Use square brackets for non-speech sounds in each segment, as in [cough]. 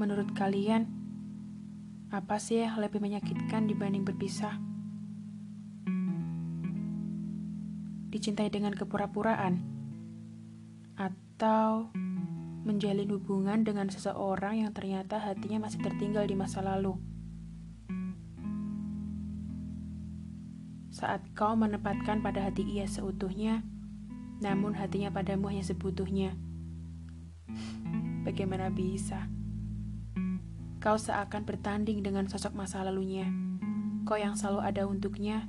menurut kalian, apa sih yang lebih menyakitkan dibanding berpisah? Dicintai dengan kepura-puraan? Atau menjalin hubungan dengan seseorang yang ternyata hatinya masih tertinggal di masa lalu? Saat kau menempatkan pada hati ia seutuhnya, namun hatinya padamu hanya sebutuhnya. Bagaimana bisa? Kau seakan bertanding dengan sosok masa lalunya. Kau yang selalu ada untuknya,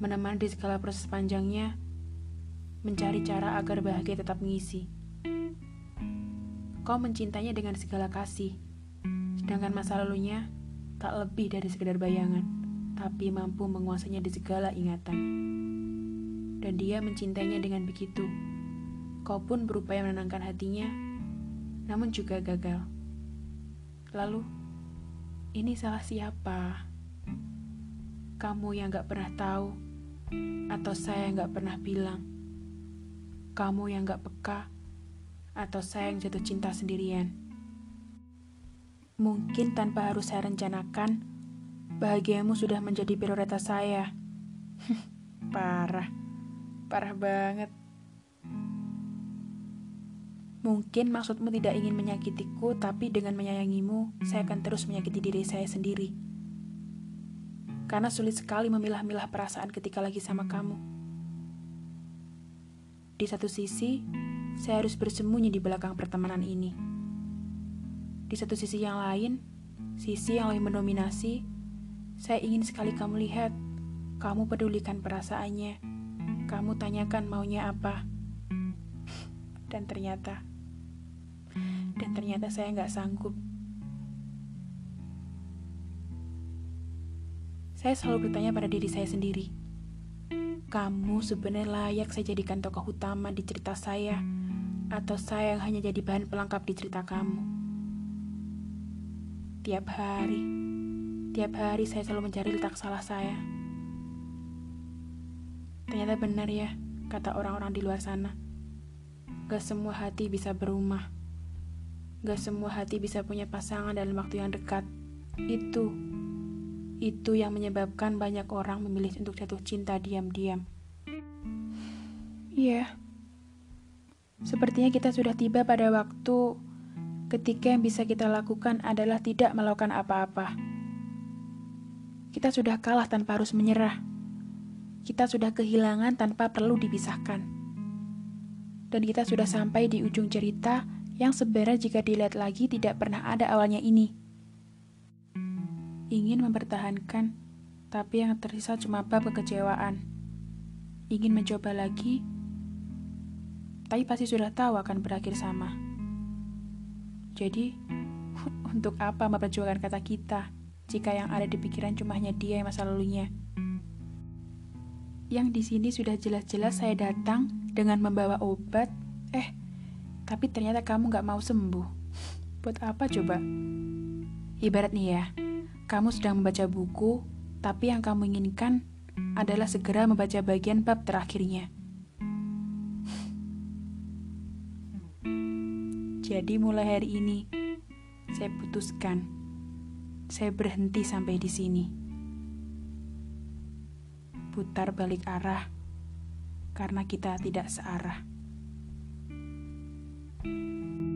menemani di segala proses panjangnya, mencari cara agar bahagia tetap mengisi. Kau mencintainya dengan segala kasih, sedangkan masa lalunya tak lebih dari sekedar bayangan, tapi mampu menguasainya di segala ingatan. Dan dia mencintainya dengan begitu. Kau pun berupaya menenangkan hatinya, namun juga gagal. Lalu, ini salah siapa? Kamu yang gak pernah tahu, atau saya yang gak pernah bilang? Kamu yang gak peka, atau saya yang jatuh cinta sendirian? Mungkin tanpa harus saya rencanakan, bahagiamu sudah menjadi prioritas saya. [laughs] parah, parah banget. Mungkin maksudmu tidak ingin menyakitiku, tapi dengan menyayangimu, saya akan terus menyakiti diri saya sendiri. Karena sulit sekali memilah-milah perasaan ketika lagi sama kamu. Di satu sisi, saya harus bersembunyi di belakang pertemanan ini. Di satu sisi yang lain, sisi yang lebih mendominasi, saya ingin sekali kamu lihat, kamu pedulikan perasaannya, kamu tanyakan maunya apa. Dan ternyata dan ternyata saya nggak sanggup. Saya selalu bertanya pada diri saya sendiri, kamu sebenarnya layak saya jadikan tokoh utama di cerita saya, atau saya yang hanya jadi bahan pelengkap di cerita kamu? Tiap hari, tiap hari saya selalu mencari letak salah saya. Ternyata benar ya, kata orang-orang di luar sana. Gak semua hati bisa berumah. Gak semua hati bisa punya pasangan dalam waktu yang dekat. Itu, itu yang menyebabkan banyak orang memilih untuk jatuh cinta diam-diam. Iya, yeah. sepertinya kita sudah tiba pada waktu ketika yang bisa kita lakukan adalah tidak melakukan apa-apa. Kita sudah kalah tanpa harus menyerah. Kita sudah kehilangan tanpa perlu dipisahkan. Dan kita sudah sampai di ujung cerita yang sebenarnya jika dilihat lagi tidak pernah ada awalnya ini. Ingin mempertahankan, tapi yang tersisa cuma bab kekecewaan. Ingin mencoba lagi, tapi pasti sudah tahu akan berakhir sama. Jadi, untuk apa memperjuangkan kata kita jika yang ada di pikiran cuma hanya dia yang masa lalunya? Yang di sini sudah jelas-jelas saya datang dengan membawa obat, eh, tapi ternyata kamu gak mau sembuh. Buat apa coba? Ibarat nih ya, kamu sedang membaca buku, tapi yang kamu inginkan adalah segera membaca bagian bab terakhirnya. Jadi mulai hari ini, saya putuskan, saya berhenti sampai di sini. Putar balik arah, karena kita tidak searah. Música